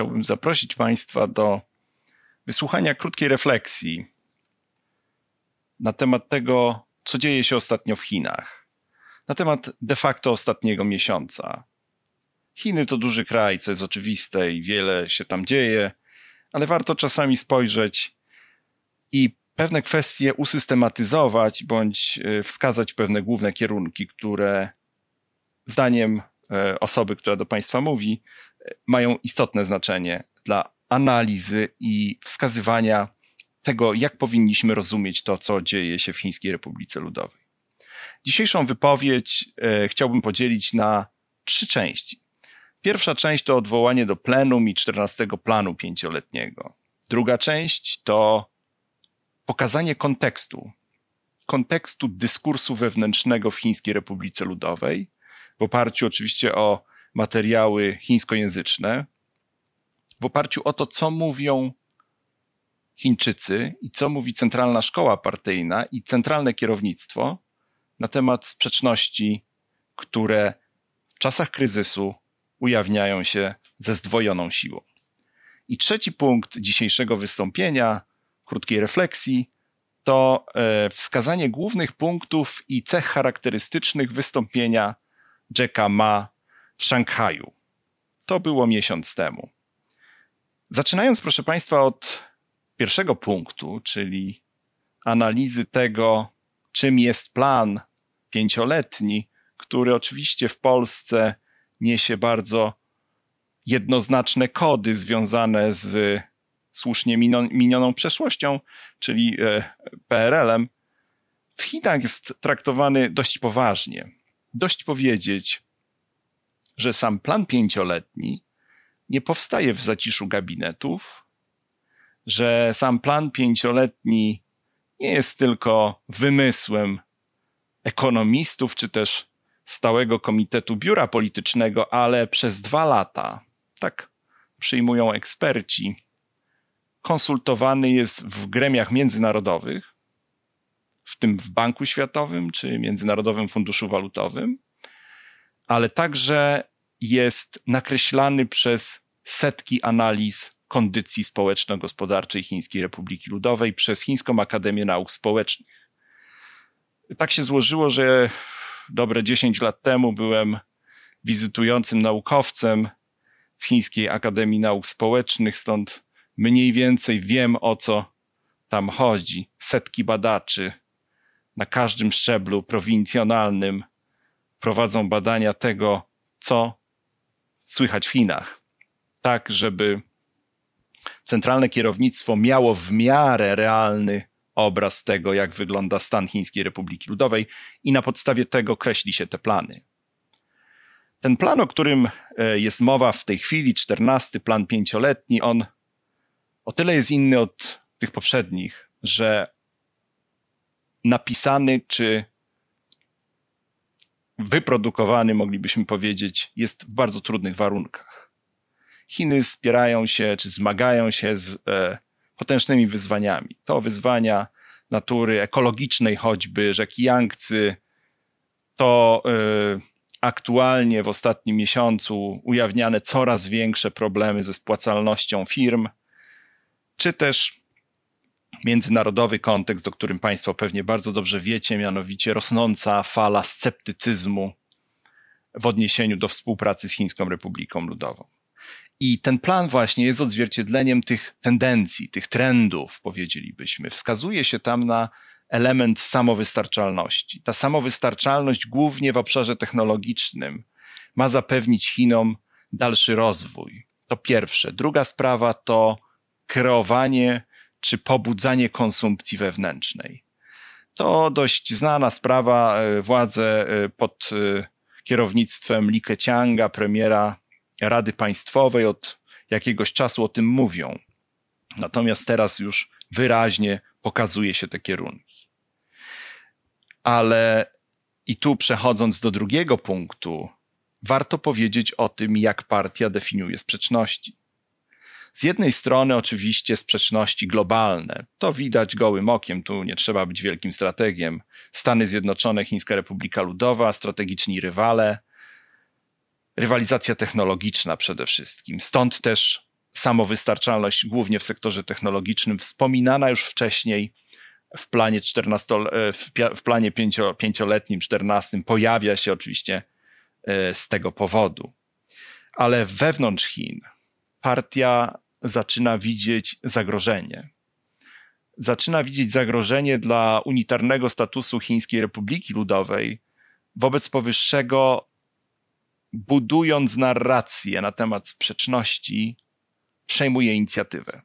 chciałbym zaprosić Państwa do wysłuchania krótkiej refleksji na temat tego, co dzieje się ostatnio w Chinach, na temat de facto ostatniego miesiąca. Chiny to duży kraj, co jest oczywiste i wiele się tam dzieje, ale warto czasami spojrzeć i pewne kwestie usystematyzować bądź e, wskazać pewne główne kierunki, które zdaniem e, osoby, która do Państwa mówi, mają istotne znaczenie dla analizy i wskazywania tego, jak powinniśmy rozumieć to, co dzieje się w Chińskiej Republice Ludowej. Dzisiejszą wypowiedź chciałbym podzielić na trzy części. Pierwsza część to odwołanie do plenum i 14 planu pięcioletniego. Druga część to pokazanie kontekstu, kontekstu dyskursu wewnętrznego w Chińskiej Republice Ludowej, w oparciu oczywiście o materiały chińskojęzyczne, w oparciu o to, co mówią Chińczycy i co mówi Centralna Szkoła Partyjna i Centralne Kierownictwo na temat sprzeczności, które w czasach kryzysu ujawniają się ze zdwojoną siłą. I trzeci punkt dzisiejszego wystąpienia, krótkiej refleksji, to e, wskazanie głównych punktów i cech charakterystycznych wystąpienia Jacka Ma Szanghaju. To było miesiąc temu. Zaczynając, proszę Państwa, od pierwszego punktu, czyli analizy tego, czym jest plan pięcioletni, który oczywiście w Polsce niesie bardzo jednoznaczne kody związane z słusznie minioną przeszłością, czyli e, PRL-em, w Chinach jest traktowany dość poważnie. Dość powiedzieć, że sam plan pięcioletni nie powstaje w zaciszu gabinetów, że sam plan pięcioletni nie jest tylko wymysłem ekonomistów czy też stałego komitetu biura politycznego, ale przez dwa lata, tak przyjmują eksperci, konsultowany jest w gremiach międzynarodowych, w tym w Banku Światowym czy Międzynarodowym Funduszu Walutowym, ale także jest nakreślany przez setki analiz kondycji społeczno-gospodarczej Chińskiej Republiki Ludowej przez Chińską Akademię Nauk Społecznych. Tak się złożyło, że dobre 10 lat temu byłem wizytującym naukowcem w Chińskiej Akademii Nauk Społecznych, stąd mniej więcej wiem o co tam chodzi. Setki badaczy na każdym szczeblu prowincjonalnym prowadzą badania tego, co słychać w Chinach. Tak, żeby centralne kierownictwo miało w miarę realny obraz tego, jak wygląda stan Chińskiej Republiki Ludowej i na podstawie tego kreśli się te plany. Ten plan, o którym e, jest mowa w tej chwili, czternasty plan pięcioletni, on o tyle jest inny od tych poprzednich, że napisany czy wyprodukowany, moglibyśmy powiedzieć, jest w bardzo trudnych warunkach. Chiny spierają się czy zmagają się z e, potężnymi wyzwaniami. To wyzwania natury ekologicznej, choćby rzeki Yangtze, to y, aktualnie w ostatnim miesiącu ujawniane coraz większe problemy ze spłacalnością firm, czy też międzynarodowy kontekst, o którym Państwo pewnie bardzo dobrze wiecie, mianowicie rosnąca fala sceptycyzmu w odniesieniu do współpracy z Chińską Republiką Ludową. I ten plan właśnie jest odzwierciedleniem tych tendencji, tych trendów, powiedzielibyśmy. Wskazuje się tam na element samowystarczalności. Ta samowystarczalność, głównie w obszarze technologicznym, ma zapewnić Chinom dalszy rozwój. To pierwsze. Druga sprawa to kreowanie czy pobudzanie konsumpcji wewnętrznej. To dość znana sprawa. E, władze e, pod e, kierownictwem Li Keqianga, premiera Rady Państwowej od jakiegoś czasu o tym mówią. Natomiast teraz już wyraźnie pokazuje się te kierunki. Ale i tu przechodząc do drugiego punktu, warto powiedzieć o tym, jak partia definiuje sprzeczności. Z jednej strony oczywiście sprzeczności globalne. To widać gołym okiem, tu nie trzeba być wielkim strategiem. Stany Zjednoczone, Chińska Republika Ludowa, strategiczni rywale, rywalizacja technologiczna przede wszystkim. Stąd też samowystarczalność głównie w sektorze technologicznym, wspominana już wcześniej w planie 14, e, w planie pięcio, pięcioletnim, 14 pojawia się oczywiście e, z tego powodu. Ale wewnątrz Chin partia zaczyna widzieć zagrożenie. Zaczyna widzieć zagrożenie dla unitarnego statusu Chińskiej Republiki Ludowej. Wobec powyższego, budując narrację na temat sprzeczności, przejmuje inicjatywę.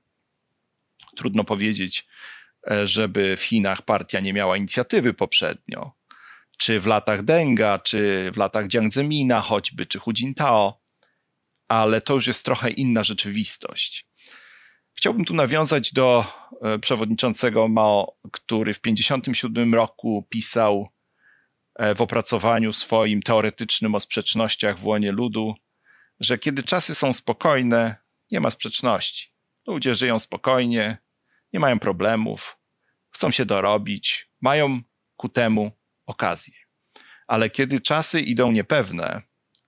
Trudno powiedzieć, e, żeby w Chinach partia nie miała inicjatywy poprzednio. Czy w latach Denga, czy w latach Jiang Zemina choćby, czy Hu Jintao, ale to już jest trochę inna rzeczywistość. Chciałbym tu nawiązać do e, przewodniczącego Mao, który w 1957 roku pisał e, w opracowaniu swoim teoretycznym o sprzecznościach w łonie ludu, że kiedy czasy są spokojne, nie ma sprzeczności. Ludzie żyją spokojnie, nie mają problemów, chcą się dorobić, mają ku temu okazję. Ale kiedy czasy idą niepewne,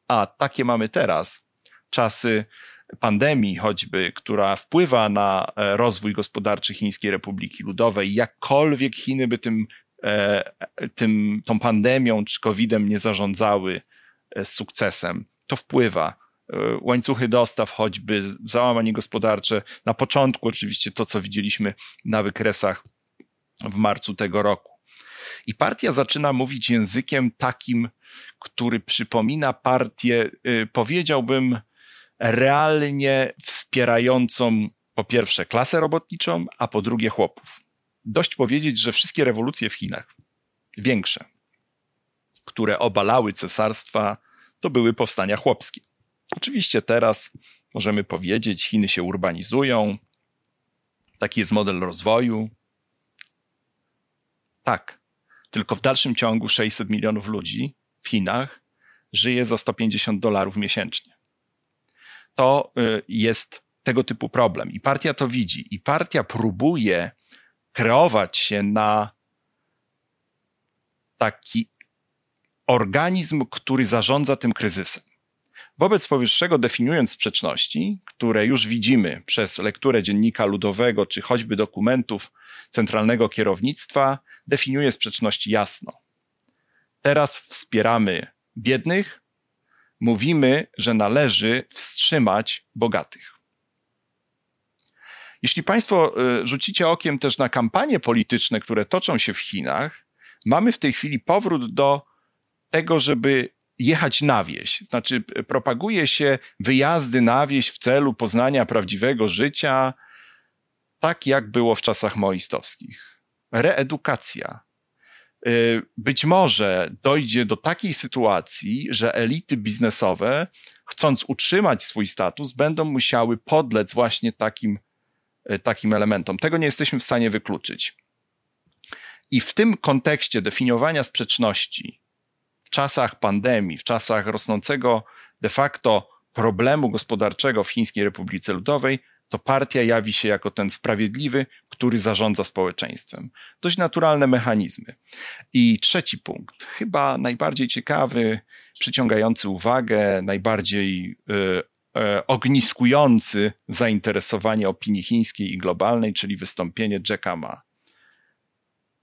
a takie mamy teraz, czasy pandemii choćby, która wpływa na e, rozwój gospodarczy Chińskiej Republiki Ludowej, jakkolwiek Chiny by tym, e, tym tą pandemią czy COVID-em nie zarządzały e, z sukcesem, to wpływa łańcuchy dostaw, choćby załamanie gospodarcze. Na początku oczywiście to, co widzieliśmy na wykresach w marcu tego roku. I partia zaczyna mówić językiem takim, który przypomina partię, e, powiedziałbym, realnie wspierającą po pierwsze klasę robotniczą, a po drugie chłopów. Dość powiedzieć, że wszystkie rewolucje w Chinach, większe, które obalały cesarstwa, to były powstania chłopskie. Oczywiście teraz możemy powiedzieć, Chiny się urbanizują, taki jest model rozwoju. Tak, tylko w dalszym ciągu 600 milionów ludzi w Chinach żyje za 150 dolarów miesięcznie. To y, jest tego typu problem i partia to widzi i partia próbuje kreować się na taki organizm, który zarządza tym kryzysem. Wobec powyższego, definiując sprzeczności, które już widzimy przez lekturę dziennika ludowego czy choćby dokumentów centralnego kierownictwa, definiuje sprzeczności jasno. Teraz wspieramy biednych, mówimy, że należy wstrzymać bogatych. Jeśli Państwo y, rzucicie okiem też na kampanie polityczne, które toczą się w Chinach, mamy w tej chwili powrót do tego, żeby jechać na wieś. Znaczy, propaguje się wyjazdy na wieś w celu poznania prawdziwego życia, tak jak było w czasach moistowskich. Reedukacja. Y, być może dojdzie do takiej sytuacji, że elity biznesowe, chcąc utrzymać swój status, będą musiały podlec właśnie takim, y, takim elementom. Tego nie jesteśmy w stanie wykluczyć. I w tym kontekście definiowania sprzeczności, w czasach pandemii, w czasach rosnącego de facto problemu gospodarczego w Chińskiej Republice Ludowej, to partia jawi się jako ten sprawiedliwy, który zarządza społeczeństwem. Dość naturalne mechanizmy. I trzeci punkt, chyba najbardziej ciekawy, przyciągający uwagę, najbardziej y, y, ogniskujący zainteresowanie opinii chińskiej i globalnej, czyli wystąpienie Jacka Ma.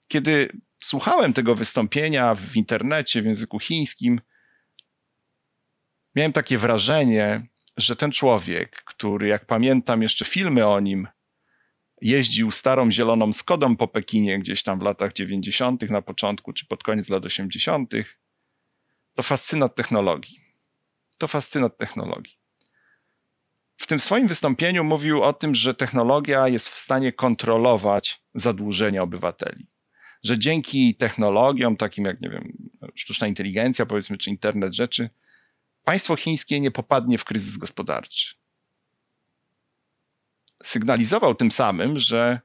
Kiedy słuchałem tego wystąpienia w internecie w języku chińskim, miałem takie wrażenie, że ten człowiek, który, jak pamiętam jeszcze filmy o nim, jeździł starą zieloną Skodą po Pekinie gdzieś tam w latach 90., na początku czy pod koniec lat 80., to fascynat technologii. To fascynat technologii. W tym swoim wystąpieniu mówił o tym, że technologia jest w stanie kontrolować zadłużenie obywateli że dzięki technologiom, takim jak, nie wiem, sztuczna inteligencja, powiedzmy, czy internet rzeczy, państwo chińskie nie popadnie w kryzys gospodarczy. Sygnalizował tym samym, że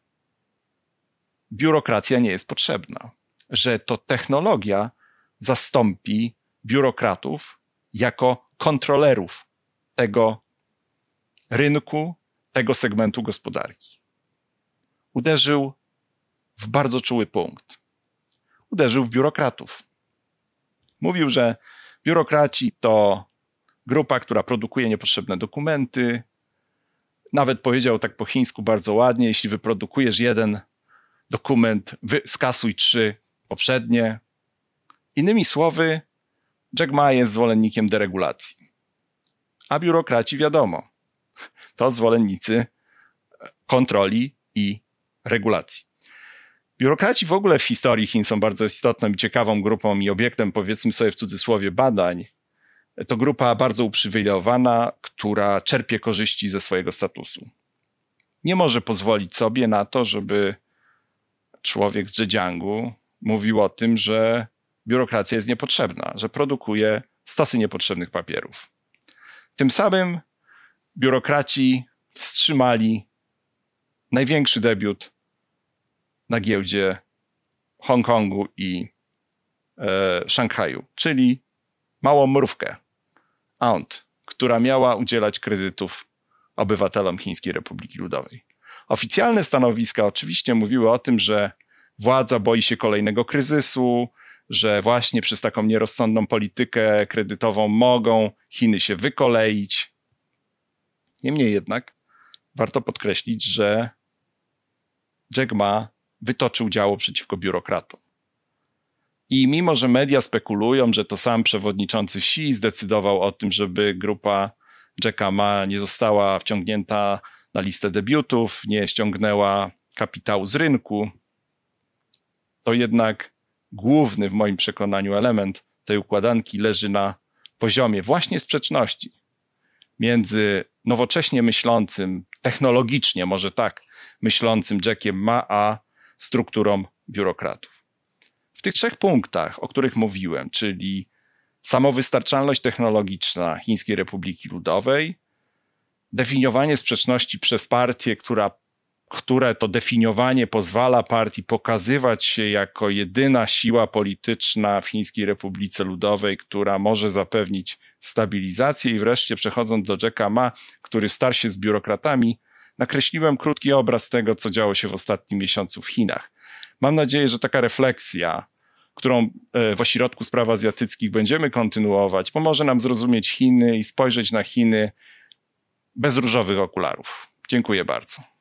biurokracja nie jest potrzebna, że to technologia zastąpi biurokratów jako kontrolerów tego rynku, tego segmentu gospodarki. Uderzył w bardzo czuły punkt. Uderzył w biurokratów. Mówił, że biurokraci to grupa, która produkuje niepotrzebne dokumenty, nawet powiedział tak po chińsku bardzo ładnie, jeśli wyprodukujesz jeden dokument, wy, skasuj trzy poprzednie. Innymi słowy, Jack Ma jest zwolennikiem deregulacji. A biurokraci wiadomo, to zwolennicy kontroli i regulacji. Biurokraci w ogóle w historii Chin są bardzo istotną i ciekawą grupą i obiektem, powiedzmy sobie w cudzysłowie, badań. To grupa bardzo uprzywilejowana, która czerpie korzyści ze swojego statusu. Nie może pozwolić sobie na to, żeby człowiek z Zhejiangu mówił o tym, że biurokracja jest niepotrzebna, że produkuje stosy niepotrzebnych papierów. Tym samym biurokraci wstrzymali największy debiut na giełdzie Hongkongu i e, Szanghaju, czyli małą mrówkę, Aunt, która miała udzielać kredytów obywatelom Chińskiej Republiki Ludowej. Oficjalne stanowiska oczywiście mówiły o tym, że władza boi się kolejnego kryzysu, że właśnie przez taką nierozsądną politykę kredytową mogą Chiny się wykoleić. Niemniej jednak warto podkreślić, że Jack Ma wytoczył działo przeciwko biurokratom. I mimo, że media spekulują, że to sam przewodniczący Xi zdecydował o tym, żeby grupa Jacka Ma nie została wciągnięta na listę debiutów, nie ściągnęła kapitału z rynku, to jednak główny w moim przekonaniu element tej układanki leży na poziomie właśnie sprzeczności między nowocześnie myślącym, technologicznie może tak, myślącym Jackiem Ma, a strukturą biurokratów. W tych trzech punktach, o których mówiłem, czyli samowystarczalność technologiczna Chińskiej Republiki Ludowej, definiowanie sprzeczności przez partię, która, które to definiowanie pozwala partii pokazywać się jako jedyna siła polityczna w Chińskiej Republice Ludowej, która może zapewnić stabilizację i wreszcie przechodząc do Jacka Ma, który starł się z biurokratami, nakreśliłem krótki obraz tego, co działo się w ostatnim miesiącu w Chinach. Mam nadzieję, że taka refleksja, którą e, w ośrodku spraw azjatyckich będziemy kontynuować, pomoże nam zrozumieć Chiny i spojrzeć na Chiny bez różowych okularów. Dziękuję bardzo.